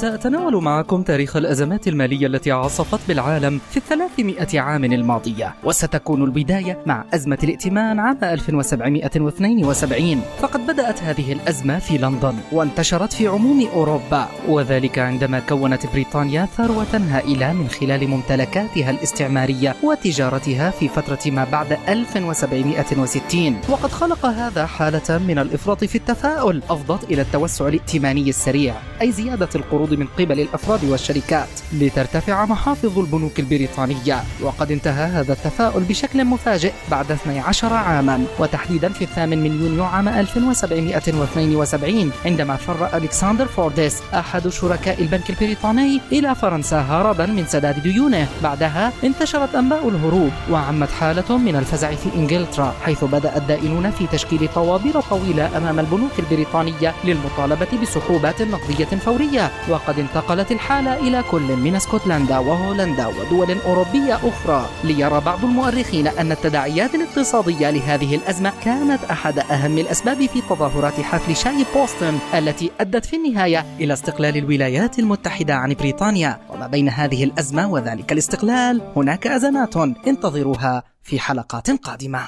سأتناول معكم تاريخ الأزمات المالية التي عصفت بالعالم في الثلاثمائة عام الماضية وستكون البداية مع أزمة الائتمان عام 1772 فقد بدأت هذه الأزمة في لندن وانتشرت في عموم أوروبا وذلك عندما كونت بريطانيا ثروة هائلة من خلال ممتلكاتها الاستعمارية وتجارتها في فترة ما بعد 1760 وقد خلق هذا حالة من الإفراط في التفاؤل أفضت إلى التوسع الائتماني السريع أي زيادة القروض من قبل الأفراد والشركات لترتفع محافظ البنوك البريطانية. وقد انتهى هذا التفاؤل بشكل مفاجئ بعد 12 عاما وتحديدا في الثامن من يونيو عام 1772 عندما فر ألكسندر فورديس أحد شركاء البنك البريطاني إلى فرنسا هربا من سداد ديونه. بعدها انتشرت أنباء الهروب وعمت حالة من الفزع في إنجلترا حيث بدأ الدائنون في تشكيل طوابير طويلة أمام البنوك البريطانية للمطالبة بسحوبات نقدية فورية. وقد انتقلت الحالة إلى كل من اسكتلندا وهولندا ودول أوروبية أخرى ليرى بعض المؤرخين أن التداعيات الاقتصادية لهذه الأزمة كانت أحد أهم الأسباب في تظاهرات حفل شاي بوسطن التي أدت في النهاية إلى استقلال الولايات المتحدة عن بريطانيا. وما بين هذه الأزمة وذلك الاستقلال هناك أزمات انتظروها في حلقات قادمة.